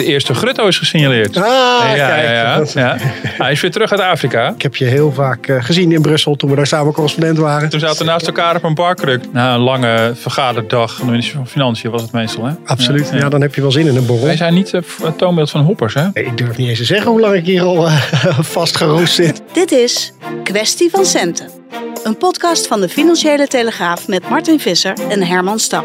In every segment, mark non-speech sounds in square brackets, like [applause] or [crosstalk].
De eerste Grutto is gesignaleerd. Ah, ja, kijk. ja, ja. Hij is weer terug uit Afrika. Ik heb je heel vaak eh, gezien in Brussel toen we daar samen correspondent waren. Toen zaten we naast elkaar op een barkruk. Na een lange vergaderdag van de minister van Financiën was het meestal. Hè? Absoluut. Ja, Ja, ja. dan heb je wel zin in een borrel. Wij zijn niet eh, het toonbeeld van hoppers. Hè? Nee, Ik durf niet eens te zeggen hoe lang ik hier al eh, [laughs] vastgeroost zit. Dit is Kwestie van Centen. Een podcast van de Financiële Telegraaf met Martin Visser en Herman Stam.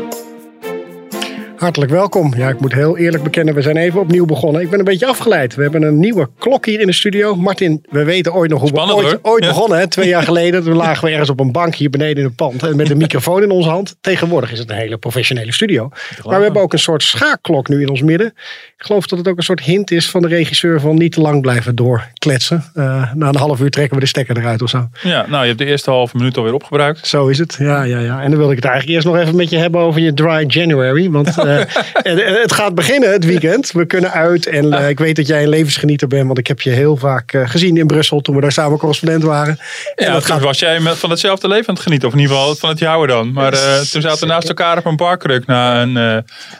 Hartelijk welkom. Ja, ik moet heel eerlijk bekennen, we zijn even opnieuw begonnen. Ik ben een beetje afgeleid. We hebben een nieuwe klok hier in de studio. Martin, we weten ooit nog hoe Spannend, we ooit, ooit Ja. begonnen. Hè? Twee jaar [laughs] geleden. Toen lagen we ergens op een bank hier beneden in het pand. En met een microfoon in onze hand. Tegenwoordig is het een hele professionele studio. Maar we hebben ook een soort schaakklok nu in ons midden. Ik geloof dat het ook een soort hint is van de regisseur van niet te lang blijven doorkletsen. Eh, na een half uur trekken we de stekker eruit of zo. Ja, nou, je hebt de eerste halve minuut alweer opgebruikt. Zo is het. Ja, ja, ja. En dan wil ik het eigenlijk eerst nog even met je hebben over je dry January. Want [laughs] het, het gaat beginnen het weekend. We kunnen uit. En eh, ik weet dat jij een levensgenieter bent. Want ik heb je heel vaak eh, gezien in Brussel toen we daar samen correspondent waren. En Ja, dat toen gaat was jij van hetzelfde leven aan het genieten. Of in ieder geval van het jouwe dan. Maar eh, toen zaten we naast elkaar op een barkruk. Na een, eh,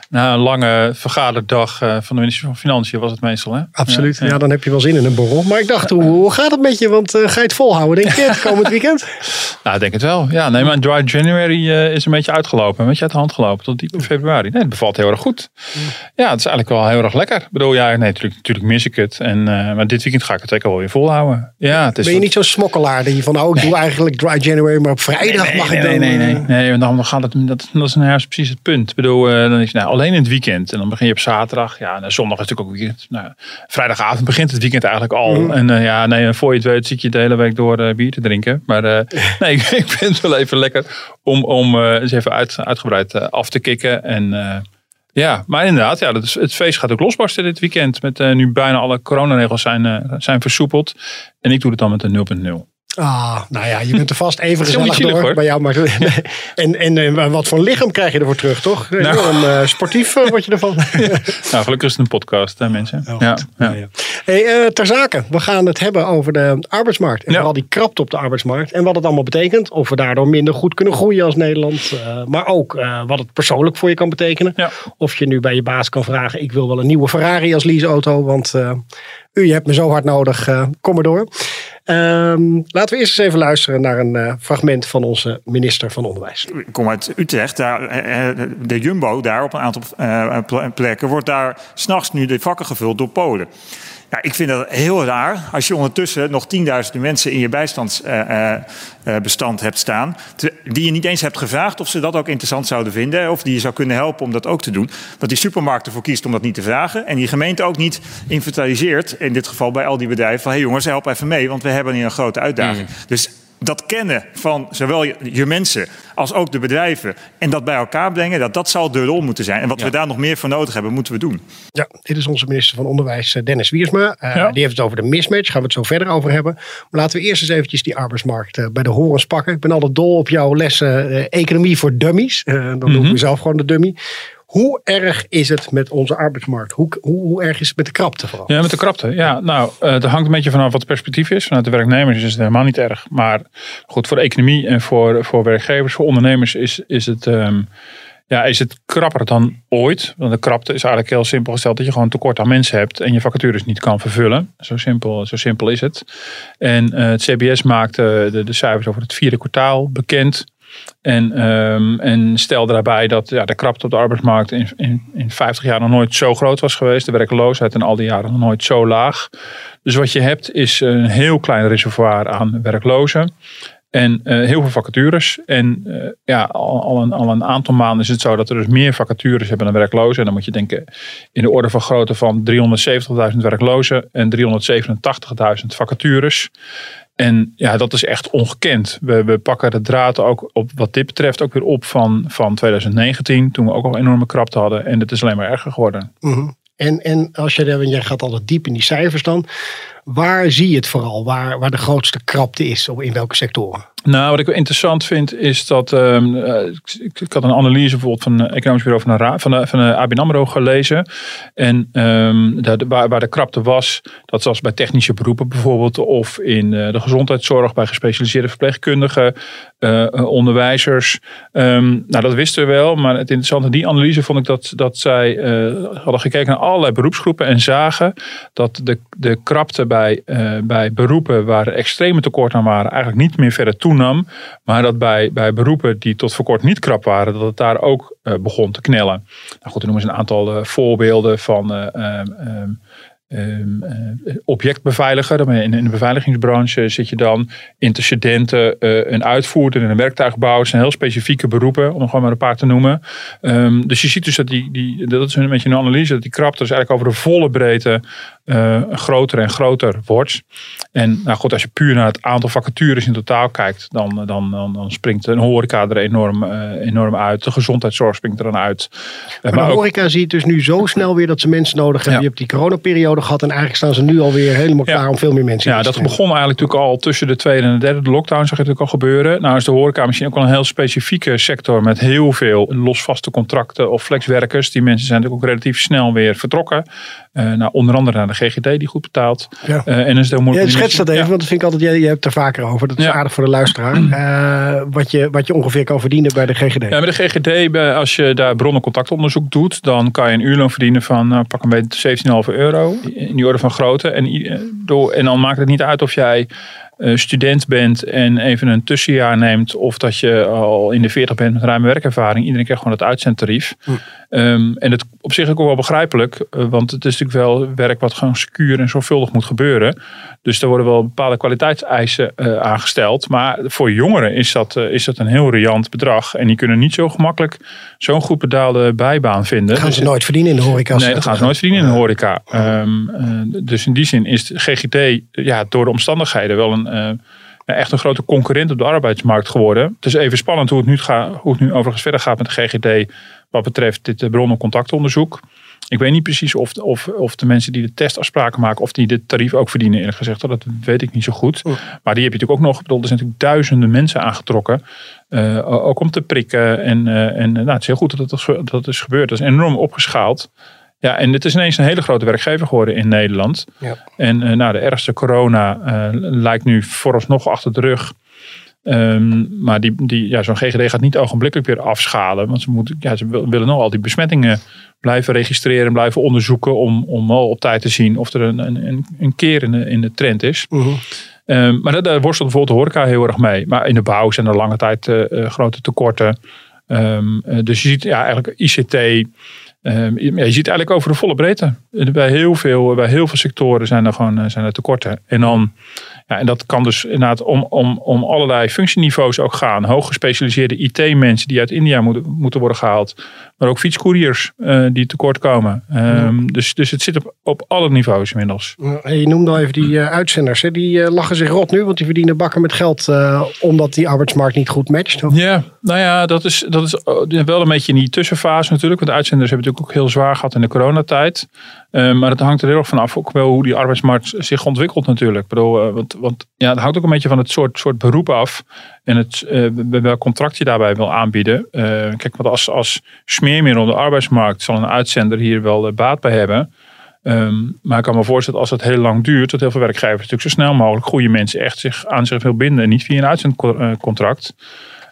na een lange vergaderdag eh, van de minister van Financiën was het meestal. Hè? Absoluut. Ja, Ja, dan heb je wel zin in een borrel. Maar ik dacht, hoe, hoe gaat het met je? Want eh, ga je het volhouden, denk je, het komend weekend? [laughs] Nou, ik denk het wel. Ja, nee, maar Dry January eh, is een beetje uitgelopen. Een beetje uit de hand gelopen tot diep in februari. Nee, bevalt heel erg goed. Ja, het is eigenlijk wel heel erg lekker. Ik bedoel, ja, nee, natuurlijk, natuurlijk mis ik het. En, eh, maar dit weekend ga ik het zeker wel weer volhouden. Ja, het is Ben je niet zo'n smokkelaar dat je van, oh, ik doe eigenlijk dry January, maar op vrijdag mag nee, ik dan... nee, nee, nee, eh, nee. want dan gaat het, dat, dat is nou juist precies het punt. Ik bedoel, eh, dan is nou, alleen in het weekend. En dan begin je op zaterdag. Ja, en zondag is natuurlijk ook weekend. Nou, vrijdagavond begint het weekend eigenlijk al. Mhm. En ja, nee, voor je het weet zit je de hele week door bier te drinken. Maar [laughs] nee, ik, ik vind het wel even lekker om, om eens even uit, uitgebreid af te kicken. En ja, maar inderdaad, ja, het feest gaat ook losbarsten dit weekend. Met eh, nu bijna alle coronaregels zijn, eh, zijn versoepeld. En ik doe het dan met een 0.0. Ah, nou ja, je bent er vast even [laughs] gezellig door hoor. bij jou. Maar, [laughs] en en eh, wat voor lichaam krijg je ervoor terug, toch? Nou. Enorm eh, sportief eh, word je ervan. [laughs] Nou, gelukkig is het een podcast, hè, mensen. Heel ja, goed. ja. Hey, ter zake, we gaan het hebben over de arbeidsmarkt. En vooral die krapte op de arbeidsmarkt. En wat het allemaal betekent. Of we daardoor minder goed kunnen groeien als Nederland. maar ook wat het persoonlijk voor je kan betekenen. Of je nu bij je baas kan vragen. Ik wil wel een nieuwe Ferrari als leaseauto. Want u je hebt me zo hard nodig. kom maar door. Ehm, laten we eerst eens even luisteren naar een eh, fragment van onze minister van Onderwijs. Ik kom uit Utrecht. Daar, eh, eh, de Jumbo daar op een aantal ple- plekken wordt daar s'nachts nu de vakken gevuld door Polen. Ja, ik vind dat heel raar als je ondertussen nog tienduizenden mensen in je bijstandsbestand hebt staan. Die je niet eens hebt gevraagd of ze dat ook interessant zouden vinden. Of die je zou kunnen helpen om dat ook te doen. Dat die supermarkt ervoor kiest om dat niet te vragen. En die gemeente ook niet inventariseert, in dit geval bij al die bedrijven. Van hé hey jongens, help even mee, want we hebben hier een grote uitdaging. Dus dat kennen van zowel je, je mensen als ook de bedrijven en dat bij elkaar brengen, dat, dat zal de rol moeten zijn. En wat we daar nog meer voor nodig hebben, moeten we doen. Ja, dit is onze minister van Onderwijs, eh, Dennis Wiersma. Eh, Ja. Die heeft het over de mismatch. Gaan we het zo verder over hebben. Maar laten we eerst eens eventjes die arbeidsmarkt eh, bij de horens pakken. Ik ben altijd dol op jouw lessen economie voor dummies. Eh, dan doe ik mezelf gewoon de dummy. Hoe erg is het met onze arbeidsmarkt? Hoe, hoe, erg is het met de krapte vooral? Ja, met de krapte. Ja, nou, eh, het hangt een beetje vanaf wat het perspectief is. Vanuit de werknemers is het helemaal niet erg. Maar goed, voor de economie en voor, voor werkgevers, voor ondernemers is, is, het, ehm, ja, is het krapper dan ooit. Want de krapte is eigenlijk heel simpel gesteld dat je gewoon tekort aan mensen hebt en je vacatures niet kan vervullen. Zo simpel, zo simpel is het. En eh, het CBS maakte de cijfers over het vierde kwartaal bekend. En, ehm, en stel daarbij dat ja, de krapte op de arbeidsmarkt in, in, in 50 jaar nog nooit zo groot was geweest. De werkloosheid in al die jaren nog nooit zo laag. Dus wat je hebt is een heel klein reservoir aan werklozen. En eh, heel veel vacatures. En eh, ja, al, al, een, al een aantal maanden is het zo dat er dus meer vacatures hebben dan werklozen. En dan moet je denken in de orde van grootte van 370.000 werklozen en 387.000 vacatures. En ja, dat is echt ongekend. We, we pakken de draad ook op wat dit betreft ook weer op van, van 2019. Toen we ook al enorme krapte hadden. En het is alleen maar erger geworden. Mhm. En, en als je, jij gaat altijd diep in die cijfers dan. Waar zie je het vooral? Waar, waar de grootste krapte is? In welke sectoren? Nou, wat ik interessant vind is dat um, ik, ik, had een analyse bijvoorbeeld van het economisch bureau van de, van de, van de ABN AMRO gelezen. En um, waar, waar de krapte was, dat zoals bij technische beroepen bijvoorbeeld of in de gezondheidszorg bij gespecialiseerde verpleegkundigen, onderwijzers. Um, nou, dat wisten we wel, maar het interessante die analyse vond ik dat, dat zij hadden gekeken naar allerlei beroepsgroepen en zagen dat de, de krapte bij, bij beroepen waar extreme tekort aan waren eigenlijk niet meer verder toe maar dat bij, bij beroepen die tot voor kort niet krap waren, dat het daar ook uh, begon te knellen. Nou goed, dan noemen ze een aantal uh, voorbeelden van uh, um, Um, uh, objectbeveiliger. In, in de beveiligingsbranche zit je dan intercedenten, uh, een uitvoerder in een werktuigbouw. Het zijn heel specifieke beroepen, om gewoon maar een paar te noemen. Um, dus je ziet dus dat die, die, dat is een beetje een analyse, dat die krapte dus eigenlijk over de volle breedte uh, groter en groter wordt. En nou goed, als je puur naar het aantal vacatures in totaal kijkt, dan, dan, dan, dan springt een horeca er enorm, enorm uit. De gezondheidszorg springt er dan uit. Maar, maar de horeca ook, ziet dus nu zo snel weer dat ze mensen nodig hebben. Ja. Je hebt die coronaperiode gehad. En eigenlijk staan ze nu alweer helemaal klaar ja. om veel meer mensen ja, te dat begon eigenlijk natuurlijk al tussen de tweede en de derde de lockdown. Zag je natuurlijk al gebeuren. Nou is de horeca misschien ook wel een heel specifieke sector. Met heel veel losvaste contracten of flexwerkers. Die mensen zijn natuurlijk ook relatief snel weer vertrokken. Uh, nou, onder andere naar de GGD die goed betaalt. Ja. Uh, en is heel moeilijk. Ja, schets dat even, ja. want dat vind ik altijd, jij, jij hebt er vaker over. Dat is ja. aardig voor de luisteraar. Uh, [clears throat] wat, je, wat je ongeveer kan verdienen bij de GGD. Ja, bij de GGD, als je daar bronnencontactonderzoek doet, dan kan je een uurloon verdienen van nou, pak een beetje 17,5 euro. In die orde van grootte. En, door, en dan maakt het niet uit of jij student bent en even een tussenjaar neemt, of dat je al in de 40 bent met ruime werkervaring, iedereen krijgt gewoon het uitzendtarief. Hm. Um, en het op zich ook wel begrijpelijk, uh, want het is natuurlijk wel werk wat gewoon secuur en zorgvuldig moet gebeuren. Dus er worden wel bepaalde kwaliteitseisen uh, aangesteld. Maar voor jongeren is dat, is dat een heel riant bedrag. En die kunnen niet zo gemakkelijk zo'n goed betaalde bijbaan vinden. Dat gaan ze dus, nooit verdienen in de horeca. Nee, dat gaan ze nooit verdienen in de horeca. Um, dus in die zin is GGT ja, door de omstandigheden wel een echt een grote concurrent op de arbeidsmarkt geworden. Het is even spannend hoe het nu, gaat, hoe het nu overigens verder gaat met de GGD wat betreft dit uh, bron- en contactonderzoek. Ik weet niet precies of, of, of de mensen die de testafspraken maken, of die dit tarief ook verdienen, eerlijk gezegd. Dat weet ik niet zo goed. Maar die heb je natuurlijk ook nog. Bedoel, er zijn natuurlijk duizenden mensen aangetrokken. Uh, ook om te prikken. En, uh, en nou, het is heel goed dat dat, dat, is gebeurd. Dat is enorm opgeschaald. Ja, en het is ineens een hele grote werkgever geworden in Nederland. Ja. En uh, nou, de ergste corona lijkt nu vooralsnog achter de rug. Um, maar die, die, ja, zo'n GGD gaat niet ogenblikkelijk weer afschalen. Want ze, moeten, ja, ze willen nog al die besmettingen blijven registreren, blijven onderzoeken. Om, om al op tijd te zien of er een, een, een keer in de, in de trend is. Uh -huh. um, maar daar worstelt bijvoorbeeld de horeca heel erg mee. Maar in de bouw zijn er lange tijd uh, grote tekorten. Um, dus je ziet ja, eigenlijk ICT. Um, je ziet eigenlijk over de volle breedte. Bij heel veel, bij heel veel sectoren zijn er gewoon zijn er tekorten. En, dan, ja, en dat kan dus inderdaad om, om, om allerlei functieniveaus ook gaan. Hoog gespecialiseerde IT-mensen die uit India moeten, moeten worden gehaald. Maar ook fietscouriers uh, die tekort komen. Um, ja. dus, dus het zit op, op alle niveaus inmiddels. Je noemde al even die uh, uitzenders. Hè? Die uh, lachen zich rot nu, want die verdienen bakken met geld. omdat die arbeidsmarkt niet goed matcht. Of? Ja, nou ja, dat is, dat is wel een beetje in die tussenfase natuurlijk. Want de uitzenders hebben natuurlijk ook heel zwaar gehad in de coronatijd. Uh, maar het hangt er heel erg vanaf ook wel hoe die arbeidsmarkt zich ontwikkelt natuurlijk. Ik bedoel, want, want ja, het hangt ook een beetje van het soort, soort beroep af. En het, uh, welk contract je daarbij wil aanbieden. kijk, want als, als smeermiddel op de arbeidsmarkt zal een uitzender hier wel baat bij hebben. Um, maar ik kan me voorstellen als het heel lang duurt, dat heel veel werkgevers natuurlijk zo snel mogelijk goede mensen echt zich aan zich wil binden. En niet via een uitzendcontract.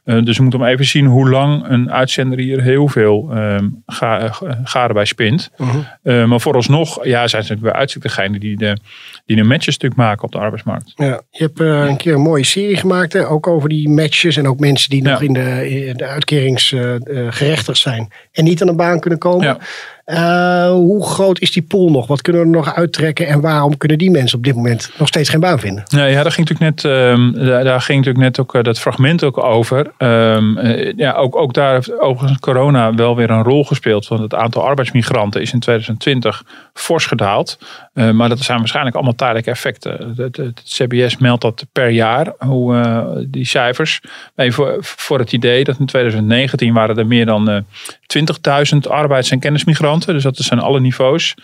Uh, dus we moeten maar even zien hoe lang een uitzender hier heel veel um, ga, garen bij spint. Uh -huh. uh, maar vooralsnog ja, zijn ze natuurlijk uitzicht degene die de, die de matches stuk maken op de arbeidsmarkt. Ja, je hebt een keer een mooie serie gemaakt, hè? ook over die matches en ook mensen die ja. nog in de, in de uitkeringsgerechtigd zijn en niet aan de baan kunnen komen. Ja. Uh, hoe groot is die pool nog? Wat kunnen we er nog uittrekken? En waarom kunnen die mensen op dit moment nog steeds geen baan vinden? Ja, ja daar ging natuurlijk net, um, daar, ging natuurlijk net ook uh, dat fragment ook over. Um, uh, ja, ook, ook daar heeft overigens corona wel weer een rol gespeeld. Want het aantal arbeidsmigranten is in 2020 fors gedaald. maar dat zijn waarschijnlijk allemaal tijdelijke effecten. Het, CBS meldt dat per jaar, hoe, die cijfers. Voor, voor het idee dat in 2019 waren er meer dan 20.000 arbeids- en kennismigranten Dus dat zijn alle niveaus.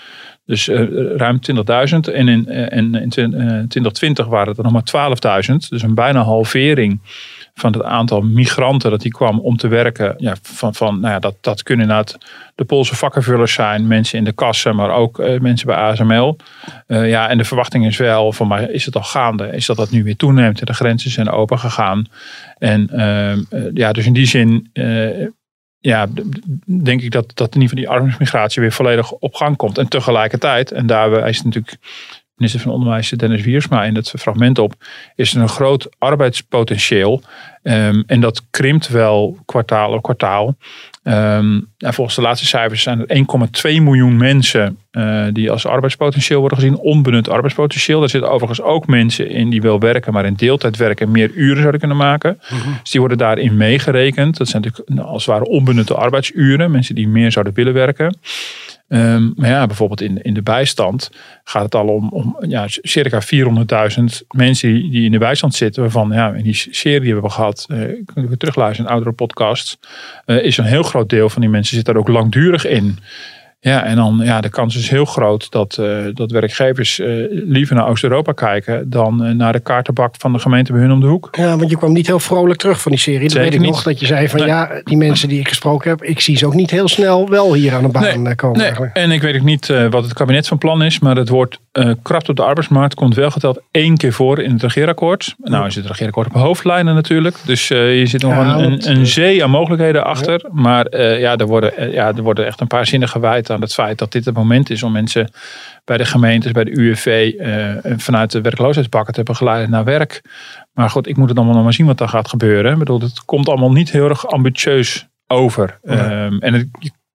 Dus ruim 20.000. En in, in, in 2020 waren het er nog maar 12.000. Dus een bijna halvering van het aantal migranten dat die kwam om te werken. Ja, van, van, nou ja, dat, dat kunnen inderdaad de Poolse vakkenvullers zijn, mensen in de kassen, maar ook mensen bij ASML. Ja, en de verwachting is wel, van is het al gaande, is dat dat nu weer toeneemt en de grenzen zijn open gegaan. En uh, ja, dus in die zin ja, denk ik dat, dat in ieder geval die arbeidsmigratie weer volledig op gang komt. En tegelijkertijd, en daar is natuurlijk minister van Onderwijs Dennis Wiersma in het fragment op, is er een groot arbeidspotentieel. Um, en dat krimpt wel kwartaal op kwartaal. Um, volgens de laatste cijfers zijn er 1,2 miljoen mensen uh, die als arbeidspotentieel worden gezien. Onbenut arbeidspotentieel. Daar zitten overigens ook mensen in die wel werken, maar in deeltijd werken en meer uren zouden kunnen maken. Mhm. Dus die worden daarin meegerekend. Dat zijn natuurlijk nou, als het ware onbenutte arbeidsuren. Mensen die meer zouden willen werken. Um, maar ja, bijvoorbeeld in, in de bijstand gaat het al om, om ja, circa 400.000 mensen die in de bijstand zitten. Waarvan ja, in die serie die we hebben gehad, uh, kunnen we terugluisteren in oudere podcasts, uh, is een heel groot deel van die mensen zit daar ook langdurig in. Ja, en dan ja, de kans is heel groot dat, uh, dat werkgevers uh, liever naar Oost-Europa kijken dan uh, naar de kaartenbak van de gemeente bij hun om de hoek. Ja, want je kwam niet heel vrolijk terug van die serie. Dat weet ik niet. nog. Dat je zei van ja, die mensen die ik gesproken heb, ik zie ze ook niet heel snel wel hier aan de baan nee, komen. Nee. En ik weet ook niet wat het kabinet van plan is, maar het kracht op de arbeidsmarkt komt wel geteld één keer voor in het regeerakkoord. Nou is het regeerakkoord op hoofdlijnen natuurlijk. Dus je zit nog ja, een, een, een, zee aan mogelijkheden achter. Ja. Maar ja, er worden, ja, er worden echt een paar zinnen gewijd aan het feit dat dit het moment is om mensen bij de gemeentes, bij de UWV uh, vanuit de werkloosheidsbakken te begeleiden naar werk. Maar goed, ik moet het allemaal nog maar zien wat daar gaat gebeuren. Ik bedoel, het komt allemaal niet heel erg ambitieus over. Ja. Um, en het,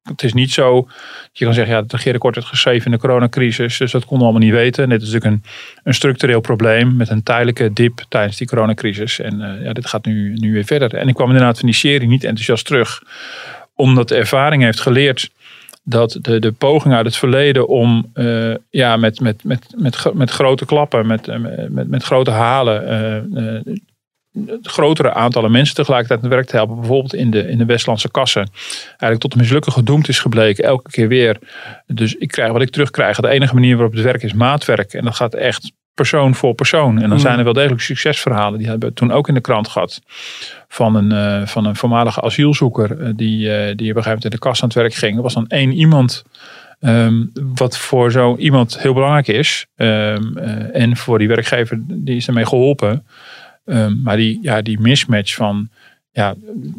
het is niet zo dat je kan zeggen, ja, het regeerakkoord werd geschreven in de coronacrisis, dus dat konden we allemaal niet weten. dit is natuurlijk een, een structureel probleem met een tijdelijke dip tijdens die coronacrisis. En uh, ja, dit gaat nu, nu weer verder. En ik kwam inderdaad van die serie niet enthousiast terug, omdat de ervaring heeft geleerd dat de, de poging uit het verleden om uh, ja, met, met, met, met, met grote klappen, met, met, met grote halen, grotere aantallen mensen tegelijkertijd aan het werk te helpen, bijvoorbeeld in de, in de Westlandse kassen, eigenlijk tot een mislukken gedoemd is gebleken, elke keer weer. Dus ik krijg wat ik terugkrijg. De enige manier waarop het werk is maatwerk. En dat gaat echt persoon voor persoon. En dan zijn er wel degelijk succesverhalen. Die hebben we toen ook in de krant gehad. Van een, uh, van een voormalige asielzoeker. Uh, die, uh, die op een gegeven moment in de kast aan het werk ging. Er was dan één iemand. Um, wat voor zo iemand heel belangrijk is. Um, en voor die werkgever die is ermee geholpen. Um, maar die, ja, die mismatch van ja,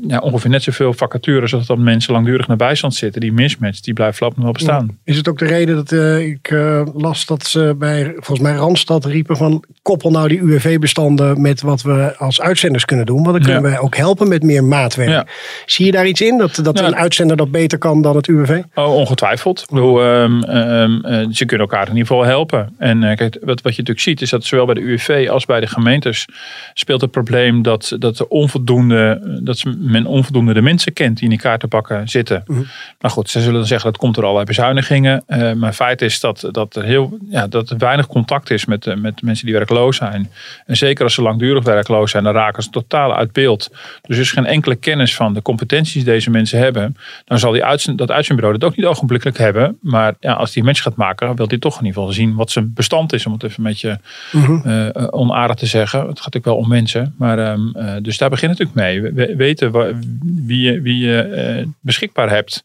ja, ongeveer net zoveel vacatures als dat mensen langdurig naar bijstand zitten. Die mismatch, die blijft voorlopig nog wel bestaan. Is het ook de reden dat uh, ik uh, las dat ze bij, volgens mij Randstad riepen van koppel nou die UWV-bestanden met wat we als uitzenders kunnen doen. Want dan kunnen ja. wij ook helpen met meer maatwerk. Ja. Zie je daar iets in? Dat, dat een uitzender dat beter kan dan het UWV? Oh, ongetwijfeld. Ik bedoel, um, um, uh, ze kunnen elkaar in ieder geval helpen. En kijk, wat, wat je natuurlijk ziet is dat zowel bij de UWV als bij de gemeentes speelt het probleem dat, dat er onvoldoende dat men onvoldoende de mensen kent die in die kaartenbakken zitten. -hmm. Maar goed, ze zullen zeggen dat komt door allerlei bezuinigingen. Uh, maar feit is dat, dat, er heel, ja, dat er weinig contact is met, uh, met mensen die werkloos zijn. En zeker als ze langdurig werkloos zijn, dan raken ze totaal uit beeld. Dus er is geen enkele kennis van de competenties die deze mensen hebben. Dan zal die uitzend, dat uitzendbureau dat ook niet ogenblikkelijk hebben. Maar ja, als die match gaat maken, wil die toch in ieder geval zien wat zijn bestand is. Om het even een beetje mm -hmm. uh, onaardig te zeggen. Het gaat natuurlijk wel om mensen. Maar, um, dus daar begint het natuurlijk mee. We, weten wie je, uh, beschikbaar hebt.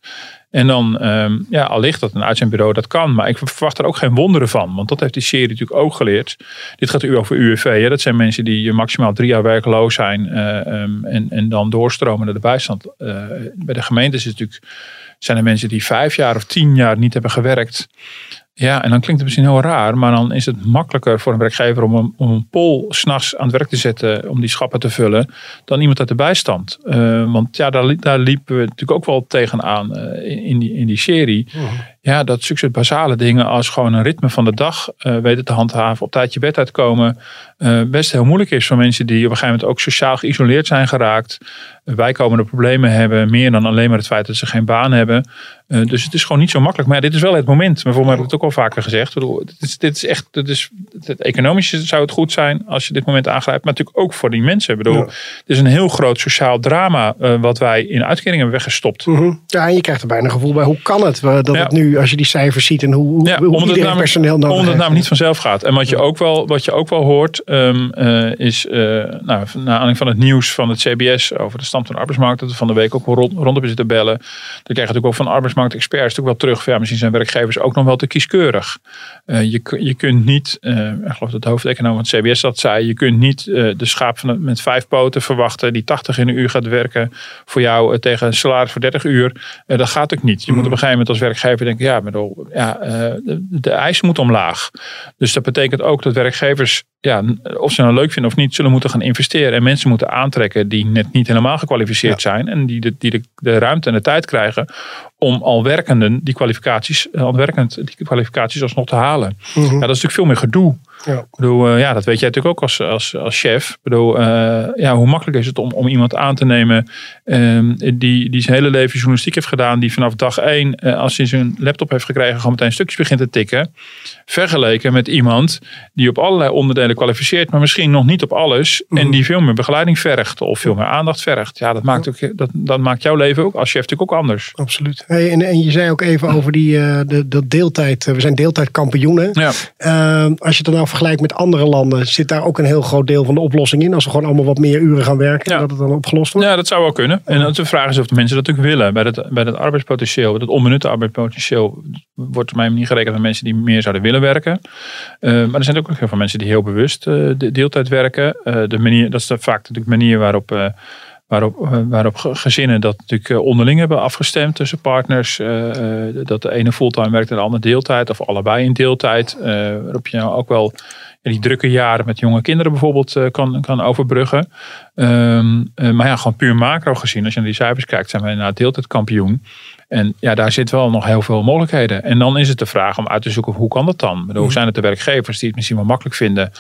En dan, um, ja, allicht dat een uitzendbureau dat kan. Maar ik verwacht er ook geen wonderen van. Want dat heeft die serie natuurlijk ook geleerd. Dit gaat u over UWV. Hè? Dat zijn mensen die maximaal drie jaar werkloos zijn. Uh, um, en, en dan doorstromen naar de bijstand. Uh, bij de gemeentes is natuurlijk, zijn er mensen die vijf jaar of tien jaar niet hebben gewerkt. Ja, en dan klinkt het misschien heel raar, maar dan is het makkelijker voor een werkgever om een, om een pol s'nachts aan het werk te zetten om die schappen te vullen, dan iemand uit de bijstand. Uh, want ja, daar, daar liepen we natuurlijk ook wel tegenaan uh, in, die, in die serie. -huh. Ja, dat succes basale dingen als gewoon een ritme van de dag uh, weten te handhaven, op tijd je bed uitkomen, best heel moeilijk is voor mensen die op een gegeven moment ook sociaal geïsoleerd zijn geraakt, bijkomende problemen hebben, meer dan alleen maar het feit dat ze geen baan hebben. Uh, dus het is gewoon niet zo makkelijk. Maar ja, dit is wel het moment. Maar voor mij heb ik het ook al vaker gezegd. Ik bedoel, dit, is, dit is echt, dit is, het economische zou het goed zijn als je dit moment aangrijpt. Maar natuurlijk ook voor die mensen. Ik bedoel, ja. het is een heel groot sociaal drama uh, wat wij in uitkeringen hebben weggestopt. -hmm. Ja, en je krijgt er bijna een gevoel bij hoe kan het dat ja. het nu, als je die cijfers ziet en hoe, ja, hoe het personeel nodig Omdat het heeft. namelijk niet vanzelf gaat. En wat je ook wel, wat je ook wel hoort um, uh, is, uh, nou, naar aanleiding van het nieuws van het CBS over de stand van de arbeidsmarkt, dat we van de week ook rond, rond hebben zitten bellen. Dan krijg je natuurlijk ook van arbeidsmarktexperts ook wel terug. Ja, misschien zijn werkgevers ook nog wel te kieskeurig. Uh, je, je kunt niet, ik geloof dat de hoofdeconoom van het CBS dat zei, je kunt niet de schaap van het, met vijf poten verwachten die 80 in een uur gaat werken voor jou tegen een salaris voor 30 uur. dat gaat ook niet. Je moet op een gegeven moment als werkgever denken, ja, bedoel, ja de, de eisen moeten omlaag. Dus dat betekent ook dat werkgevers, ja, of ze nou leuk vinden of niet, zullen moeten gaan investeren. En mensen moeten aantrekken die net niet helemaal gekwalificeerd ja. zijn. En die, de, die de, de ruimte en de tijd krijgen om al werkenden die kwalificaties, al werkend die kwalificaties alsnog te halen. Mm -hmm. ja, dat is natuurlijk veel meer gedoe. Ja. Ik bedoel, uh, ja, dat weet jij natuurlijk ook als, als, als chef. Ik bedoel, uh, ja, hoe makkelijk is het om, om iemand aan te nemen um, die, die zijn hele leven journalistiek heeft gedaan, die vanaf dag één, uh, als hij zijn laptop heeft gekregen, gewoon meteen stukjes begint te tikken. Vergeleken met iemand die op allerlei onderdelen kwalificeert, maar misschien nog niet op alles. Mm. En die veel meer begeleiding vergt of veel meer aandacht vergt. Ja, dat maakt, ook, dat, dat maakt jouw leven ook als chef natuurlijk ook anders. Absoluut. Hey, en, en je zei ook even over die de, de deeltijd. We zijn deeltijdkampioenen. Ja. Ehm, als je dan nou vergelijkt met andere landen, zit daar ook een heel groot deel van de oplossing in. Als we gewoon allemaal wat meer uren gaan werken, ja. dat het dan opgelost wordt. Ja, dat zou wel kunnen. En de vraag is of de mensen dat ook willen. Bij het, bij het arbeidspotentieel, het onbenutte arbeidspotentieel, wordt op mijn manier gerekend aan mensen die meer zouden willen werken. Uh, maar er zijn ook heel veel mensen die heel bewust uh, de deeltijd werken. Uh, de manier, dat is vaak de manier waarop waarop, waarop gezinnen dat natuurlijk onderling hebben afgestemd tussen partners. Uh, dat de ene fulltime werkt en de andere deeltijd of allebei in deeltijd. Waarop je nou ook wel die drukke jaren met jonge kinderen bijvoorbeeld kan, kan overbruggen. Um, maar ja, gewoon puur macro gezien, als je naar die cijfers kijkt, zijn wij na deeltijd kampioen. En ja, daar zit wel nog heel veel mogelijkheden. En dan is het de vraag om uit te zoeken, hoe kan dat dan? Bedoel, hoe zijn het de werkgevers die het misschien wel makkelijk vinden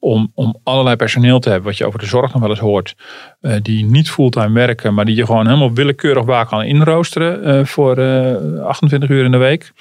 om, om allerlei personeel te hebben, wat je over de zorg nog wel eens hoort, uh, die niet fulltime werken, maar die je gewoon helemaal willekeurig waar kan inroosteren uh, voor uh, 28 uur in de week.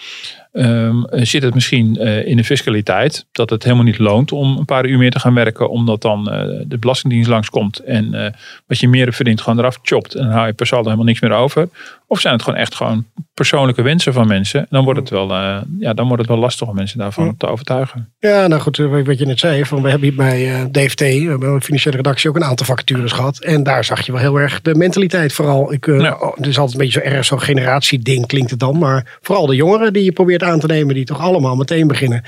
Um, zit het misschien in de fiscaliteit dat het helemaal niet loont om een paar uur meer te gaan werken, omdat dan de Belastingdienst langskomt en wat je meer verdient gewoon eraf chopt en dan hou je per saldo helemaal niks meer over? Of zijn het gewoon echt gewoon persoonlijke wensen van mensen? En dan wordt het wel, ja, dan wordt het wel lastig om mensen daarvan ja. te overtuigen. Ja, nou goed, wat je net zei, van we hebben hier bij DFT, bij financiële redactie, ook een aantal vacatures gehad. En daar zag je wel heel erg de mentaliteit vooral. Ik, ja. Het is altijd een beetje zo erg zo'n generatieding klinkt het dan, maar vooral de jongeren die je probeert aan te nemen, die toch allemaal meteen beginnen.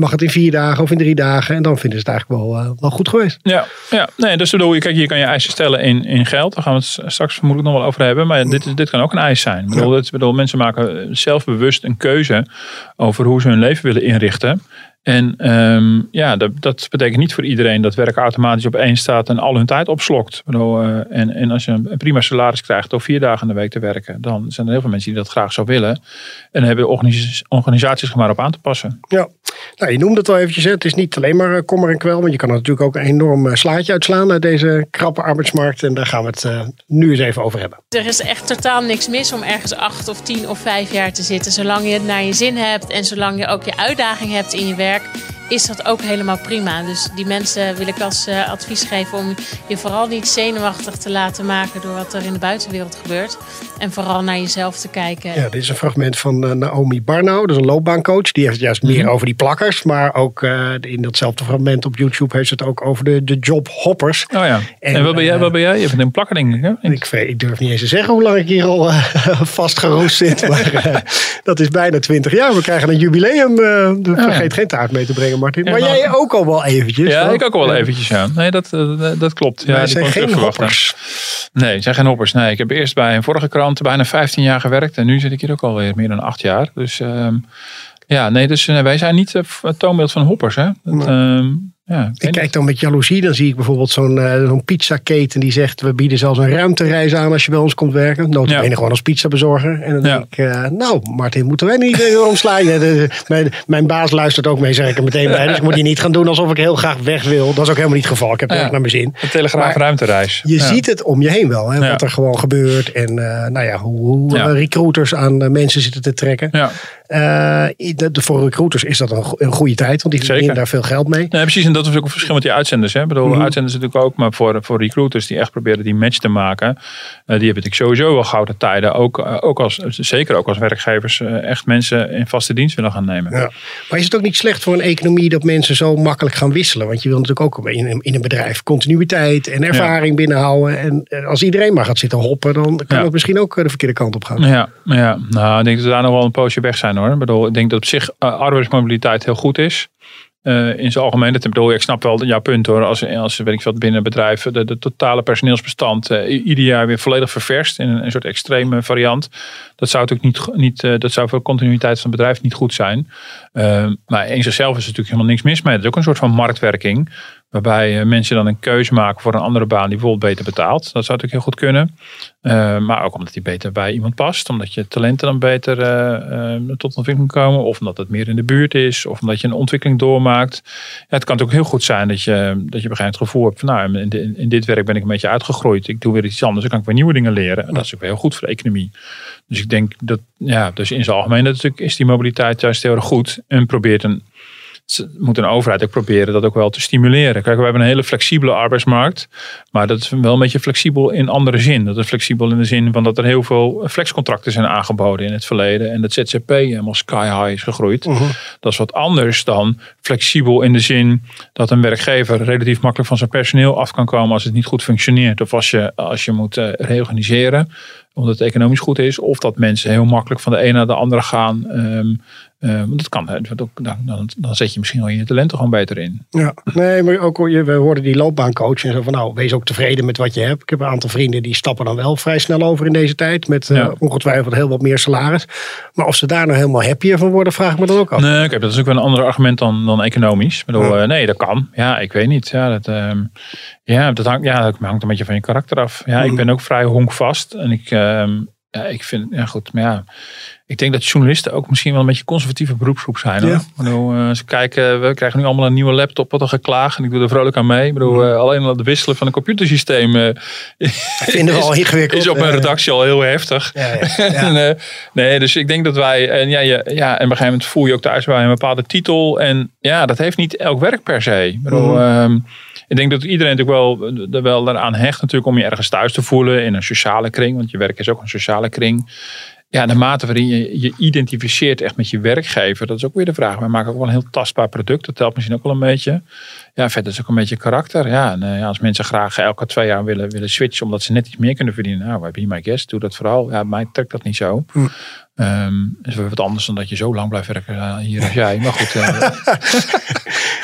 Mag het in vier dagen of in drie dagen? En dan vinden ze het eigenlijk wel, uh, wel goed geweest. Ja, ja. Nee, dus bedoel je, kijk, hier kan je eisen stellen in, in geld. Daar gaan we het straks vermoedelijk nog wel over hebben. Maar dit, dit kan ook een eis zijn. Ik bedoel, ja. bedoel, mensen maken zelfbewust een keuze over hoe ze hun leven willen inrichten. En um, ja, dat, dat, betekent niet voor iedereen dat werk automatisch op één staat en al hun tijd opslokt. Bedoel, uh, en, en als je een prima salaris krijgt door vier dagen in de week te werken, dan zijn er heel veel mensen die dat graag zo willen. En hebben organisaties, organisaties maar op aan te passen. Ja, nou, je noemde het al eventjes. Hè. Het is niet alleen maar kommer en kwel, want je kan er natuurlijk ook een enorm slaatje uitslaan uit deze krappe arbeidsmarkt. En daar gaan we het uh, nu eens even over hebben. Er is echt totaal niks mis om ergens acht of tien of vijf jaar te zitten. Zolang je het naar je zin hebt en zolang je ook je uitdaging hebt in je werk back is dat ook helemaal prima. Dus die mensen wil ik als uh, advies geven om je vooral niet zenuwachtig te laten maken door wat er in de buitenwereld gebeurt. En vooral naar jezelf te kijken. Ja, dit is een fragment van uh, Naomi Barnau, dat is een loopbaancoach. Die heeft het juist meer mm -hmm. over die plakkers. Maar ook uh, in datzelfde fragment op YouTube heeft het ook over de, de jobhoppers. Oh ja. En, en wat, ben jij, wat ben jij? Je bent een plakker denk ik. Hè? Ik, ik, durf niet eens te zeggen hoe lang ik hier al [laughs] vastgeroest zit. maar [laughs] dat is bijna twintig jaar. We krijgen een jubileum. oh, vergeet ja. geen taart mee te brengen. Martin. Maar jij ook al wel eventjes. Ja, toch? ik ook al wel eventjes, ja. Nee, dat, dat, dat klopt. Ja, zijn geen hoppers. Nee, het zijn geen hoppers. Nee, ik heb eerst bij een vorige krant bijna 15 jaar gewerkt. En nu zit ik hier ook alweer meer dan 8 jaar. Dus um, ja, nee, dus uh, wij zijn niet het toonbeeld van hoppers. Hè? Dat, nee. um, ja, ik kijk dan met jaloezie, dan zie ik bijvoorbeeld zo'n uh, zo'n pizzaketen die zegt... we bieden zelfs een ruimtereis aan als je bij ons komt werken. Notabene Ja. gewoon als pizzabezorger. En dan Ja. denk ik, eh, nou Martin, moeten wij niet uh, omslaan? Ja, de- de- mijn, mijn baas luistert ook mee, zeg ik er meteen bij. Dus ik moet hier niet gaan doen alsof ik heel graag weg wil. Dat is ook helemaal niet het geval. Ik heb Ja. erg naar mijn zin. De Telegraaf Maar ruimtereis. Je Ja. ziet het om je heen wel, hè, Ja. wat er gewoon gebeurt. En eh, nou ja, hoe, hoe Ja. eh, recruiters aan eh, mensen zitten te trekken. Eh, de, de- voor recruiters is dat een, go- een goede tijd, want die verdienen daar veel geld mee. Nee, precies. En dat is ook een verschil met die uitzenders. Hè. Ik bedoel, Mhm. uitzenders natuurlijk ook, maar voor, voor recruiters die echt proberen die match te maken. eh, die hebben natuurlijk sowieso wel gouden tijden. Ook, eh, ook als, zeker ook als werkgevers echt mensen in vaste dienst willen gaan nemen. Ja. Maar is het ook niet slecht voor een economie dat mensen zo makkelijk gaan wisselen? Want je wil natuurlijk ook in een, in een bedrijf continuïteit en ervaring binnenhouden. En als iedereen maar gaat zitten hoppen, dan kan Ja. het misschien ook de verkeerde kant op gaan. Ja, ja, nou, ik denk dat we daar nog wel een poosje weg zijn Ik bedoel, ik denk dat op zich eh, arbeidsmobiliteit heel goed is. Eh, in zijn algemeen, bedoel, ik snap wel jouw punt hoor. Als, als weet ik wat binnen bedrijven de, totale personeelsbestand i- ieder jaar weer volledig ververst in een, soort extreme variant. Dat zou natuurlijk niet, niet eh, dat zou voor continuïteit van het bedrijf niet goed zijn. Eh, maar in zichzelf is er natuurlijk helemaal niks mis mee. Het is ook een soort van marktwerking. Waarbij eh, mensen dan een keuze maken voor een andere baan die bijvoorbeeld beter betaalt. Dat zou natuurlijk heel goed kunnen. Eh, maar ook omdat die beter bij iemand past. Omdat je talenten dan beter eh, tot ontwikkeling komen. Of omdat het meer in de buurt is. Of omdat je een ontwikkeling doormaakt. Ja, het kan natuurlijk heel goed zijn dat je, dat je op het gevoel hebt van nou, in, in, dit werk ben ik een beetje uitgegroeid. Ik doe weer iets anders. Dan kan ik weer nieuwe dingen leren. En dat is ook heel goed voor de economie. Dus ik denk dat, ja, dus in zijn algemeen natuurlijk is die mobiliteit juist heel erg goed. En probeert een, moet een overheid ook proberen dat ook wel te stimuleren. Kijk, we hebben een hele flexibele arbeidsmarkt. Maar dat is wel een beetje flexibel in andere zin. Dat is flexibel in de zin van dat er heel veel flexcontracten zijn aangeboden in het verleden. En dat ZZP helemaal sky high is gegroeid. Dat is wat anders dan flexibel in de zin dat een werkgever relatief makkelijk van zijn personeel af kan komen als het niet goed functioneert. Of als je, als je moet eh, reorganiseren omdat het economisch goed is. Of dat mensen heel makkelijk van de ene naar de andere gaan. Ehm, want dat kan. hè. Dan, dan, dan zet je misschien wel je talenten gewoon beter in. Ja, nee, maar ook we hoorden die loopbaancoach en zo van nou, wees ook tevreden met wat je hebt. Ik heb een aantal vrienden die stappen dan wel vrij snel over in deze tijd. Met eh, ongetwijfeld heel wat meer salaris. Maar of ze daar nou helemaal happier van worden, vraag ik me dan ook af. Nee, kijk, dat is ook wel een ander argument dan, dan economisch. Ik bedoel, Ja. eh, nee, dat kan. Ja, ik weet niet. Ja, dat, ehm, ja, dat hangt, ja, dat hangt een beetje van je karakter af. Ja, ik Mhm. ben ook vrij honkvast. En ik, ehm, ja, ik vind, ja goed, maar ja. Ik denk dat journalisten ook misschien wel een beetje conservatieve beroepsgroep zijn. Hoor. Ja. Ik bedoel, eh, ze kijken, we krijgen nu allemaal een nieuwe laptop, wat een geklaag. En ik doe er vrolijk aan mee. Ik bedoel, eh, alleen al het wisselen van een computersysteem eh, [laughs] Vinden we al ingewikkeld. is op een redactie al heel heftig. Ja, ja, [laughs] ja. En, nee, dus ik denk dat wij. En, ja, je, ja, en op een gegeven moment voel je ook thuis bij een bepaalde titel. En ja, dat heeft niet elk werk per se. Ik, bedoel, Mhm. ehm, ik denk dat iedereen natuurlijk wel, er wel eraan hecht natuurlijk om je ergens thuis te voelen in een sociale kring. Want je werk is ook een sociale kring. Ja, de mate waarin je je identificeert echt met je werkgever, dat is ook weer de vraag. Wij maken ook wel een heel tastbaar product. Dat telt misschien ook wel een beetje. Ja, verder is ook een beetje karakter. Ja, en, eh, als mensen graag elke twee jaar willen, willen switchen omdat ze net iets meer kunnen verdienen. Nou, hebben hier my guest, doe dat vooral. Ja, mij trekt dat niet zo. Hm. Ehm is weer wat anders dan dat je zo lang blijft werken eh, hier als jij. Maar goed, eh,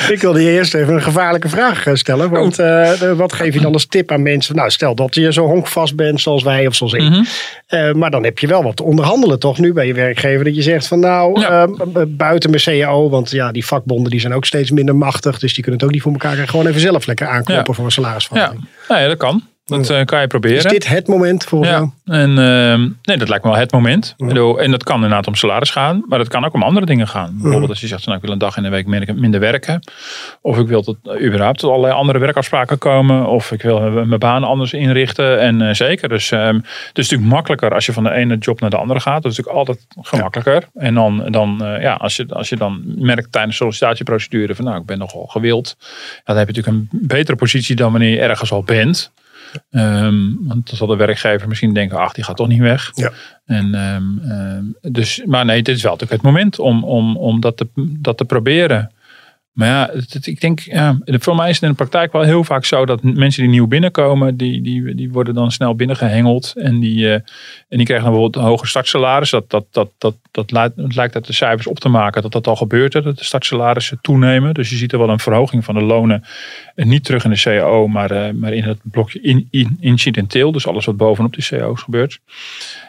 [laughs] Ik wilde je eerst even een gevaarlijke vraag eh, stellen. Want de- wat geef je dan als tip aan mensen? Nou, stel dat je zo honkvast bent zoals wij of zoals ik. Mhm. Maar dan heb je wel wat te onderhandelen toch nu bij je werkgever. Dat je zegt van nou, Ja. eh, b- buiten mijn CAO. Want ja, die vakbonden die zijn ook steeds minder machtig. Dus die kunnen het ook niet voor elkaar krijgen. Gewoon even zelf lekker aankloppen Ja. voor een ja. salarisverhoging. Nou ja, dat kan. Dat eh, kan je proberen. Is dit het moment volgens jou? En ehm, nee, dat lijkt me wel het moment. Ja. Bedoel, En dat kan inderdaad om salaris gaan, maar dat kan ook om andere dingen gaan. Bijvoorbeeld als je zegt, nou, ik wil een dag in de week minder, werken. Of ik wil tot, eh, überhaupt tot allerlei andere werkafspraken komen. Of ik wil mijn baan anders inrichten. En eh, zeker, dus ehm, het is natuurlijk makkelijker als je van de ene job naar de andere gaat. Dat is natuurlijk altijd gemakkelijker. En dan, dan eh, ja, als je, als je dan merkt tijdens de sollicitatieprocedure van nou, ik ben nogal gewild. Dan heb je natuurlijk een betere positie dan wanneer je ergens al bent. Ehm, want dan zal de werkgever misschien denken, ach, die gaat toch niet weg. Ja. En, ehm, ehm, dus, maar nee, dit is wel natuurlijk het moment om, om, om dat, te, dat te proberen. Maar ja, ik denk, ja, voor mij is het in de praktijk wel heel vaak zo dat mensen die nieuw binnenkomen, die, die, die worden dan snel binnengehengeld. En die, eh, en die krijgen dan bijvoorbeeld een hoger startsalaris. Dat, dat, dat, dat, dat lijkt, lijkt uit de cijfers op te maken dat dat al gebeurt, dat de startsalarissen toenemen. Dus je ziet er wel een verhoging van de lonen. En niet terug in de CAO, maar, eh, maar in het blokje in, in, incidenteel. Dus alles wat bovenop die CAO's gebeurt.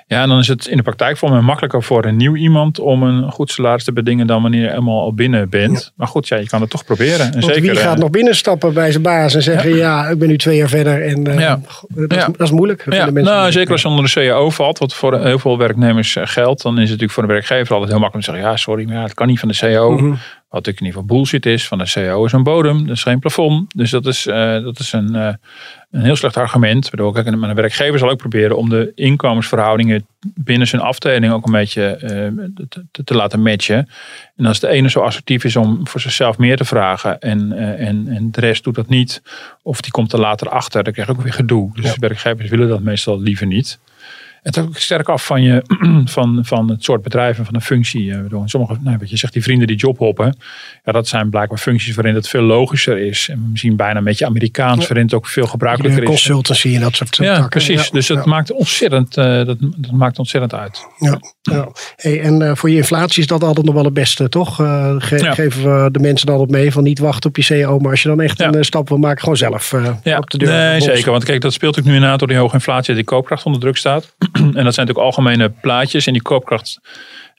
Ja, en dan is het in de praktijk voor mij makkelijker voor een nieuw iemand om een goed salaris te bedingen dan wanneer je helemaal al binnen bent. Maar goed, ja, je kan het toch proberen. En zeker, wie gaat eh, nog binnenstappen bij zijn baas en zeggen, ja, ik ben nu twee jaar verder. En eh, Ja. dat, is, Ja. dat is moeilijk. Dat Ja, nou, moeilijk. zeker als je onder de CAO valt, wat voor heel veel werknemers eh, geldt, dan is het natuurlijk voor de werkgever altijd heel makkelijk om te zeggen, ja, sorry, maar het kan niet van de CAO. Mhm. Wat natuurlijk in ieder geval bullshit is, van de CAO is een bodem, dat is geen plafond. Dus dat is, eh, dat is een, eh, een heel slecht argument. Ik kijk, maar een werkgever zal ook proberen om de inkomensverhoudingen binnen zijn afdeling ook een beetje eh, te, te laten matchen. En als de ene zo assertief is om voor zichzelf meer te vragen en, en, en de rest doet dat niet, of die komt er later achter, dan krijg je ook weer gedoe. Dus werkgevers willen dat meestal liever niet. Het hangt ook sterk af van, je, [clears throat] van, van het soort bedrijf en van de functie. Bedoel, Sommige, nou, wat je zegt, die vrienden die jobhoppen. Ja, dat zijn blijkbaar functies waarin het veel logischer is. En misschien bijna een beetje Amerikaans, waarin het ook veel gebruikelijker is. consultancy en dat soort Ja, takken. precies. Ja, dus dat, ja. maakt ontzettend, eh, dat, dat maakt ontzettend uit. Ja, ja. Hey, en eh, voor je inflatie is dat altijd nog wel het beste, toch? Eh, ge- Ja. Geven we de mensen dan op mee van niet wachten op je CO. Maar als je dan echt Ja. een eh, stap wil maken, gewoon zelf eh, Ja, op de deur. nee, zeker. Want kijk, dat speelt natuurlijk nu inderdaad door die hoge inflatie. Die koopkracht onder druk staat. [clears throat] en dat zijn natuurlijk algemene plaatjes. En die koopkracht,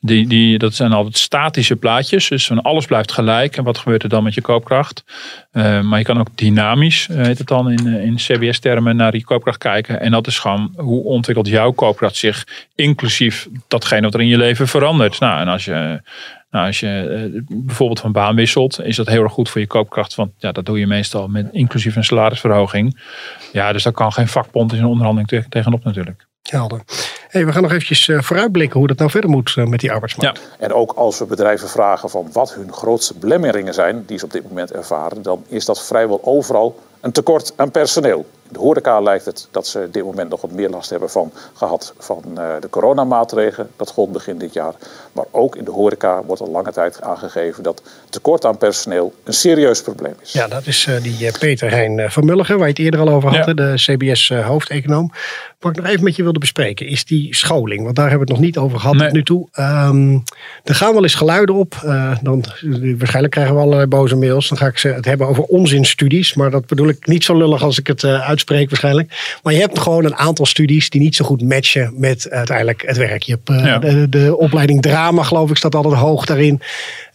die, die, dat zijn altijd statische plaatjes. Dus van alles blijft gelijk. En wat gebeurt er dan met je koopkracht? Eh, maar je kan ook dynamisch, eh, heet het dan in, eh, in CBS-termen, naar die koopkracht kijken. En dat is gewoon hoe ontwikkelt jouw koopkracht zich, inclusief datgene wat er in je leven verandert. Nou, en als je nou, als je bijvoorbeeld van baan wisselt, is dat heel erg goed voor je koopkracht. Want ja, dat doe je meestal met inclusief een salarisverhoging. Ja, dus daar kan geen vakbond in een onderhandeling te- tegenop natuurlijk. Helder. Hey, we gaan nog eventjes eh, vooruitblikken hoe dat nou verder moet eh, met die arbeidsmarkt. En ook als we bedrijven vragen van wat hun grootste belemmeringen zijn die ze op dit moment ervaren, dan is dat vrijwel overal een tekort aan personeel. De horeca lijkt het dat ze op dit moment nog wat meer last hebben van gehad van eh, de coronamaatregelen. Dat gold begin dit jaar. Maar ook in de horeca wordt al lange tijd aangegeven dat tekort aan personeel een serieus probleem is. Ja, dat is eh, die eh, Peter Hein van Mulligen, waar je het eerder al over had, Ja. de CBS-hoofdeconoom. Wat ik nog even met je wilde bespreken, is die scholing. Want daar hebben we het nog niet over gehad Nee. tot nu toe. Ehm, er gaan wel eens geluiden op. eh, dan, waarschijnlijk krijgen we allerlei boze mails. Dan ga ik ze het hebben over onzinstudies. Maar dat bedoel ik niet zo lullig als ik het eh, uitspreek waarschijnlijk. Maar je hebt gewoon een aantal studies die niet zo goed matchen met uiteindelijk het werk. Je hebt eh, Ja. de, de opleiding drama, geloof ik, staat altijd hoog daarin.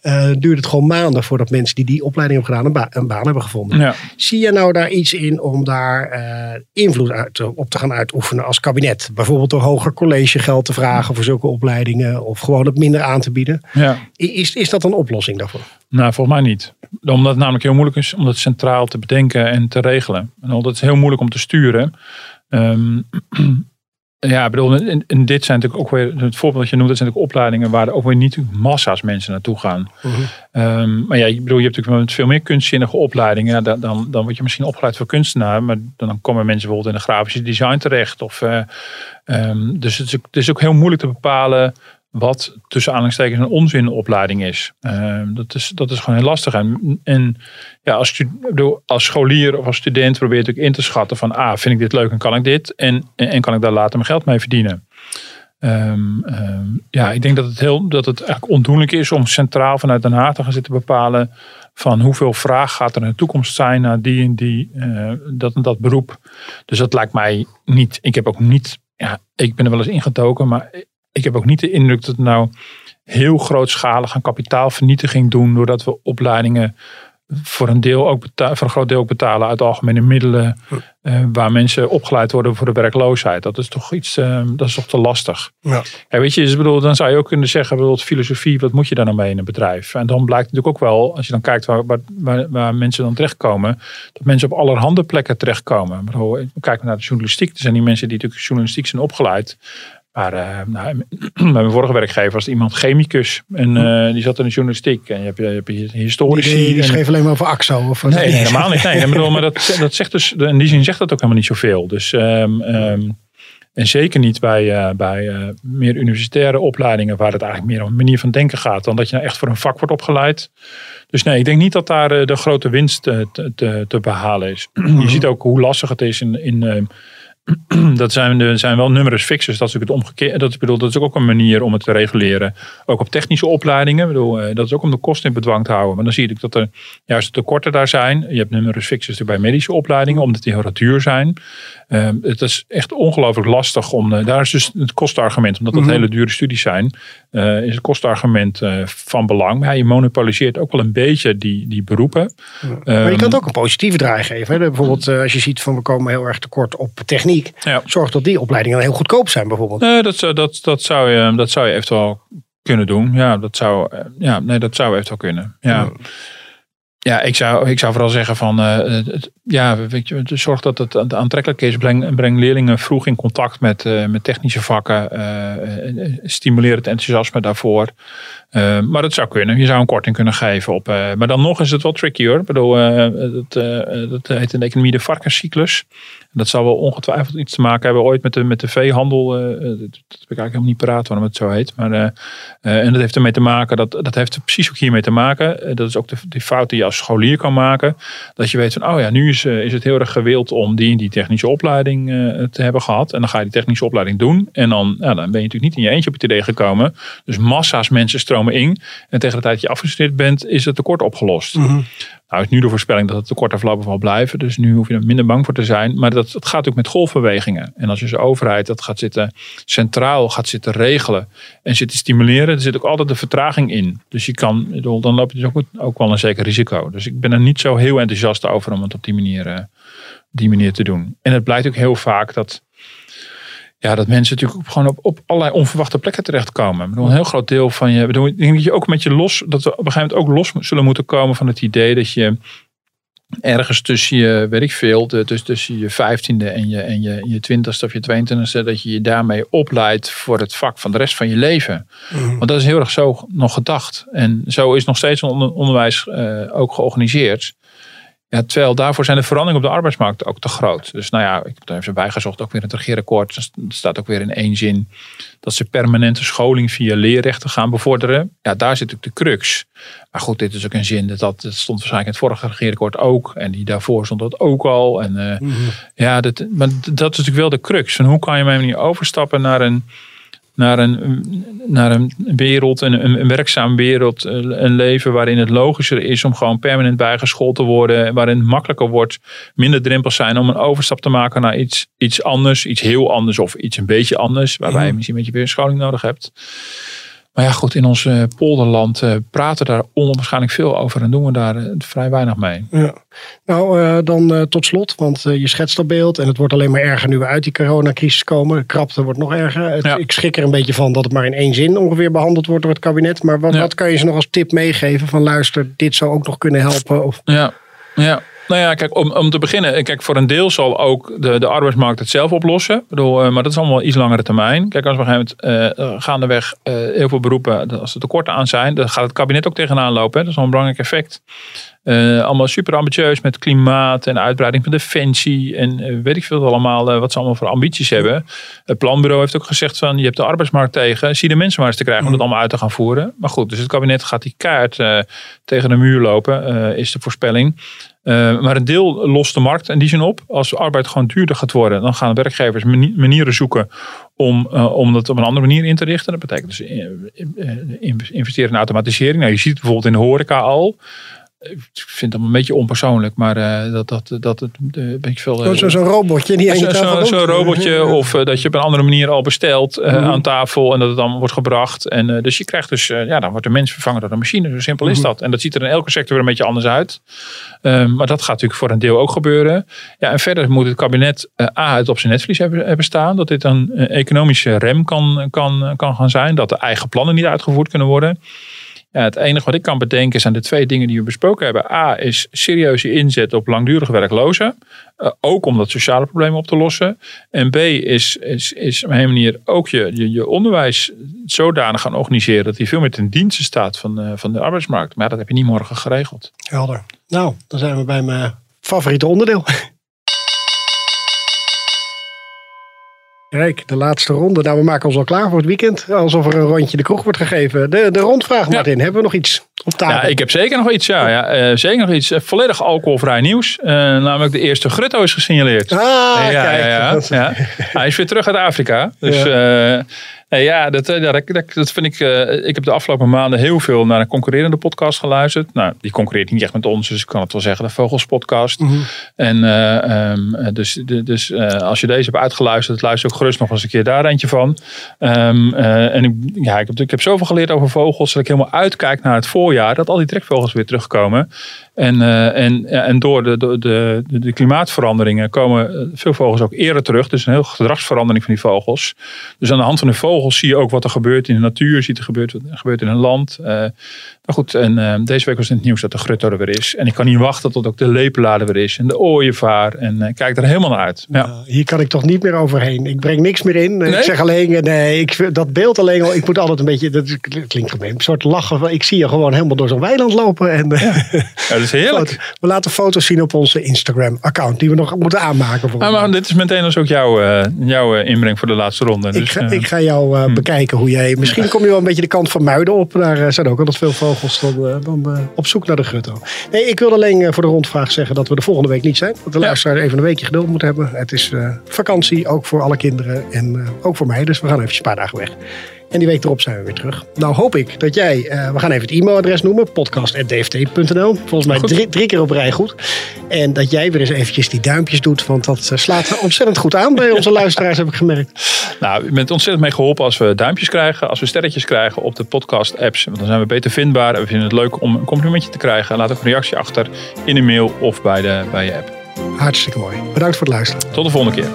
Eh, duurt het gewoon maanden voordat mensen die die opleiding hebben gedaan een, ba- een baan hebben gevonden. Ja. Zie je nou daar iets in om daar eh, invloed uit, te- op te gaan uitoefenen als kabinet? Bijvoorbeeld door hoger collegegeld te vragen voor zulke opleidingen of gewoon het minder aan te bieden. Ja. Is, is dat een oplossing daarvoor? Nou, volgens mij niet. Omdat het namelijk heel moeilijk is om dat centraal te bedenken en te regelen. En dat is heel moeilijk om te sturen. Ehm, [clears throat] ja, ik bedoel, en, en dit zijn natuurlijk ook weer, het voorbeeld dat je noemt, dat zijn natuurlijk opleidingen waar er ook weer niet massa's mensen naartoe gaan. Ehm, maar ja, ik bedoel, je hebt natuurlijk veel meer kunstzinnige opleidingen. Ja, dan, dan, dan word je misschien opgeleid voor kunstenaar, maar dan komen mensen bijvoorbeeld in de grafische design terecht. Of, eh, ehm, dus het is, ook, het is ook heel moeilijk te bepalen wat tussen aanhalingstekens een onzinopleiding is. Ehm, dat is. Dat is gewoon heel lastig. En, en ja, als, als scholier of als student probeer je in te schatten van, ah, vind ik dit leuk en kan ik dit? En, en, en kan ik daar later mijn geld mee verdienen? Ehm, ehm, ja, ik denk dat het, heel, dat het eigenlijk ondoenlijk is om centraal vanuit Den Haag te gaan zitten bepalen van hoeveel vraag gaat er in de toekomst zijn naar die en die, eh, dat en dat beroep. Dus dat lijkt mij niet, ik heb ook niet, ja, ik ben er wel eens ingetoken, maar ik heb ook niet de indruk dat het nou heel grootschalig aan kapitaalvernietiging doen doordat we opleidingen voor een deel ook beta- voor een groot deel ook betalen uit algemene middelen eh, waar mensen opgeleid worden voor de werkloosheid. Dat is toch iets, eh, dat is toch te lastig. Ja. Ja, weet je, dus, bedoel, dan zou je ook kunnen zeggen, bijvoorbeeld filosofie, wat moet je daar nou mee in een bedrijf? En dan blijkt natuurlijk ook wel, als je dan kijkt waar, waar, waar, mensen dan terechtkomen, dat mensen op allerhande plekken terechtkomen. Bedoel, Kijk maar naar de journalistiek. Er zijn die mensen die natuurlijk journalistiek zijn opgeleid. Maar eh, nou, [clears throat] bij mijn vorige werkgever was iemand chemicus. En eh, die zat in de journalistiek. En je hebt, je hebt historici. Die, schreef alleen maar over AXO. Of, Nee, [laughs] nee, helemaal niet. Nee, ik bedoel, maar dat, dat zegt dus, in die zin zegt dat ook helemaal niet zoveel. Dus, ehm, ehm, en zeker niet bij, eh, bij meer universitaire opleidingen, waar het eigenlijk meer om een manier van denken gaat, dan dat je nou echt voor een vak wordt opgeleid. Dus nee, ik denk niet dat daar de grote winst te, te, te behalen is. [clears throat] Je ziet ook hoe lastig het is in, in, [clears throat] dat zijn, de, zijn wel numerus fixes. Dat is natuurlijk het omgekeerde. Dat, ik bedoel, dat is ook een manier om het te reguleren. Ook op technische opleidingen. Ik bedoel, eh, dat is ook om de kosten in bedwang te houden. Maar dan zie je dat er juist tekorten daar zijn. Je hebt numerus fixes bij medische opleidingen, omdat die heel duur zijn. Ehm, het is echt ongelooflijk lastig om. Uh, daar is dus het kostenargument, omdat dat mhm. hele dure studies zijn. Uh, is het kostenargument van belang. Maar ja, je monopoliseert ook wel een beetje die, die beroepen. maar je kan het ehm, ook een positieve draai geven. Hè? Bijvoorbeeld, als je ziet van we komen heel erg tekort op techniek. Ja. Zorg dat die opleidingen heel goedkoop zijn, bijvoorbeeld. Nee, dat, dat, dat, zou je, dat zou je eventueel kunnen doen. Ja, dat zou, ja, nee, dat zou eventueel kunnen. Ja. Ja, ik zou, ik zou vooral zeggen van, uh, ja, weet je, zorg dat het aantrekkelijk is. Breng, breng leerlingen vroeg in contact met, uh, met technische vakken. Uh, stimuleer het enthousiasme daarvoor. Maar dat zou kunnen. Je zou een korting kunnen geven op. maar dan nog is het wel tricky hoor. Ik bedoel, dat, dat heet in de economie de varkenscyclus. Dat zal wel ongetwijfeld iets te maken hebben ooit met de, met de veehandel. Dat, heb ik eigenlijk helemaal niet paraat waarom het zo heet. Maar, en dat heeft ermee te maken, dat, dat heeft precies ook hiermee te maken. dat is ook de, die fout die je als scholier kan maken. Dat je weet van, oh ja, nu is, is het heel erg gewild om die die technische opleiding te hebben gehad. En dan ga je die technische opleiding doen. En dan, ja, dan ben je natuurlijk niet in je eentje op het idee gekomen. Dus massa's mensen stromen in. En tegen de tijd dat je afgestudeerd bent, is het tekort opgelost. Mm nou is nu de voorspelling dat het tekort er voorlopig wel blijven. Dus nu hoef je er minder bang voor te zijn. Maar dat, dat gaat ook met golfbewegingen. En als je als overheid dat gaat zitten centraal gaat zitten regelen en zit te stimuleren, er zit ook altijd de vertraging in. Dus je kan, dan loop je dus ook, ook wel een zeker risico. Dus ik ben er niet zo heel enthousiast over om het op die manier, uh, die manier te doen. En het blijkt ook heel vaak dat ja, dat mensen natuurlijk gewoon op, op allerlei onverwachte plekken terechtkomen. Ik bedoel, een heel groot deel van je. Bedoel, ik denk dat je ook met je los. Dat we op een gegeven moment ook los zullen moeten komen van het idee dat je ergens tussen je, weet ik veel, dus tussen je vijftiende en je, en je, je twintigste of je tweeëntwintigste, dat je je daarmee opleidt voor het vak van de rest van je leven. Mhm. Want dat is heel erg zo nog gedacht. En zo is nog steeds onderwijs uh, ook georganiseerd. Ja, terwijl daarvoor zijn de veranderingen op de arbeidsmarkt ook te groot. Dus nou ja, ik heb er even bijgezocht, ook weer in het regeerakkoord. Er staat ook weer in één zin dat ze permanente scholing via leerrechten gaan bevorderen. Ja, daar zit ook de crux. Maar goed, dit is ook een zin, dat, dat, stond waarschijnlijk in het vorige regeerakkoord ook. En die daarvoor stond dat ook al. En uh, ja, dat, maar dat is natuurlijk wel de crux. Van hoe kan je mij niet overstappen naar een naar een, naar een wereld, een, een, werkzaam wereld, een leven waarin het logischer is om gewoon permanent bijgeschoold te worden, waarin het makkelijker wordt, minder drempels zijn om een overstap te maken naar iets, iets anders, iets heel anders of iets een beetje anders, waarbij je mhm. misschien een beetje weer scholing nodig hebt. Maar ja, goed, in ons uh, polderland uh, praten daar onwaarschijnlijk veel over en doen we daar uh, vrij weinig mee. Ja. Nou, dan tot slot, want je schetst dat beeld en het wordt alleen maar erger nu we uit die coronacrisis komen. De krapte wordt nog erger. Ik schrik er een beetje van dat het maar in één zin ongeveer behandeld wordt door het kabinet. Maar wat, wat kan je ze nog als tip meegeven van luister, dit zou ook nog kunnen helpen? Of... Ja, ja. Nou ja, kijk, om, om te beginnen, kijk, voor een deel zal ook de, de arbeidsmarkt het zelf oplossen. Ik bedoel, uh, maar dat is allemaal iets langere termijn. Kijk, als we op een gegeven moment uh, gaandeweg uh, heel veel beroepen, als er tekorten aan zijn, dan gaat het kabinet ook tegenaan lopen. Hè. Dat is wel een belangrijk effect. allemaal super ambitieus met klimaat en uitbreiding van defensie en weet ik veel allemaal, wat ze allemaal voor ambities hebben. Het planbureau heeft ook gezegd van, je hebt de arbeidsmarkt tegen, zie de mensen maar eens te krijgen om dat allemaal uit te gaan voeren. Maar goed, dus het kabinet gaat die kaart tegen de muur lopen, is de voorspelling. Uh, maar een deel lost de markt in die zin op. Als arbeid gewoon duurder gaat worden, dan gaan werkgevers manieren zoeken om, uh, om dat op een andere manier in te richten. Dat betekent dus uh, investeren in automatisering. Nou, je ziet het bijvoorbeeld in de horeca al ik vind het een beetje onpersoonlijk, maar uh, dat, dat, dat het een beetje veel. Uh, Zo'n zo robotje, niet Zo'n zo, zo robotje, of uh, dat je op een andere manier al bestelt mm -hmm. aan tafel en dat het dan wordt gebracht. En dus je krijgt dus, ja, dan wordt de mens vervangen door een machine. Zo simpel is mhm. dat. En dat ziet er in elke sector weer een beetje anders uit. Ehm, maar dat gaat natuurlijk voor een deel ook gebeuren. Ja, en verder moet het kabinet A, het op zijn netvlies hebben, hebben staan. Dat dit een economische rem kan, kan, kan gaan zijn. Dat de eigen plannen niet uitgevoerd kunnen worden. Ja, het enige wat ik kan bedenken zijn de twee dingen die we besproken hebben. A is serieuze inzet op langdurige werklozen. Uh, ook om dat sociale probleem op te lossen. En B is, is, is op een manier ook je, je, je onderwijs zodanig gaan organiseren dat hij veel meer ten dienste staat van, uh, van de arbeidsmarkt. Maar dat heb je niet morgen geregeld. Helder. Nou, dan zijn we bij mijn favoriete onderdeel. Kijk, de laatste ronde. Nou, we maken ons al klaar voor het weekend. Alsof er een rondje de kroeg wordt gegeven. De, de rondvraag, Martin. Hebben we nog iets op tafel? Ja, ik heb zeker nog iets. Ja, ja eh, zeker nog iets. eh, volledig alcoholvrij nieuws. Eh, namelijk de eerste grutto is gesignaleerd. Ah, ja, kijk. ja, ja, ja. [laughs] Hij is weer terug uit Afrika. Dus Ja. dat, eh, dat, dat, vind ik. eh, ik heb de afgelopen maanden heel veel naar een concurrerende podcast geluisterd. Nou, die concurreert niet echt met ons, dus ik kan het wel zeggen, de Vogels Podcast. Mhm. En eh, ehm, eh, dus, dus als je deze hebt uitgeluisterd, luister ook gerust nog eens een keer daar eentje van. Ehm, eh, en ik, ja, ik, heb, ik heb zoveel geleerd over vogels dat ik helemaal uitkijk naar het voorjaar, dat al die trekvogels weer terugkomen. En, eh, en, en door de, de, de, de klimaatveranderingen komen eh, veel vogels ook eerder terug. Dus een heel gedragsverandering van die vogels. Dus aan de hand van de vogels zie je ook wat er gebeurt in de natuur. Je ziet er gebeurt, wat er gebeurt in een land. Eh, maar goed, en deze week was het nieuws dat de grutto er weer is. En ik kan niet wachten tot ook de lepelaar er weer is. En de ooievaar. En kijk er helemaal naar uit. Ja. Uh, hier kan ik toch niet meer overheen. Ik breng niks meer in. Ik zeg alleen, nee, ik, dat beeld alleen al. Ik moet altijd een beetje, dat klinkt gemeen, een soort lachen. van, Ik zie je gewoon helemaal door zo'n weiland lopen. En, Ja, [laughs] is heerlijk. foto- we laten foto's zien op onze Instagram-account, die we nog moeten aanmaken. Ah, maar dit is meteen dus ook jouw, eh, jouw eh, inbreng voor de laatste ronde. ik, Dus, ga, eh, ik ga jou eh, bekijken hoe jij. Misschien kom je wel een beetje de kant van Muiden op. Daar zijn ook altijd veel vogels dan, dan op zoek naar de grutto. Nee, ik wil alleen voor de rondvraag zeggen dat we de volgende week niet zijn. Dat de Ja. luisteraar even een weekje geduld moet hebben. Het is vakantie, ook voor alle kinderen en ook voor mij. Dus we gaan even een paar dagen weg. En die week erop zijn we weer terug. Nou hoop ik dat jij, eh, we gaan even het e-mailadres noemen, podcast.dft.nl. Volgens mij drie, drie keer op rij goed. En dat jij weer eens eventjes die duimpjes doet, want dat eh, slaat ontzettend goed aan bij onze [laughs] luisteraars, heb ik gemerkt. Nou, u bent ontzettend mee geholpen als we duimpjes krijgen, als we sterretjes krijgen op de podcast apps. Want dan zijn we beter vindbaar en we vinden het leuk om een complimentje te krijgen. Laat ook een reactie achter in de mail of bij, de, bij je app. Hartstikke mooi. Bedankt voor het luisteren. Tot de volgende keer.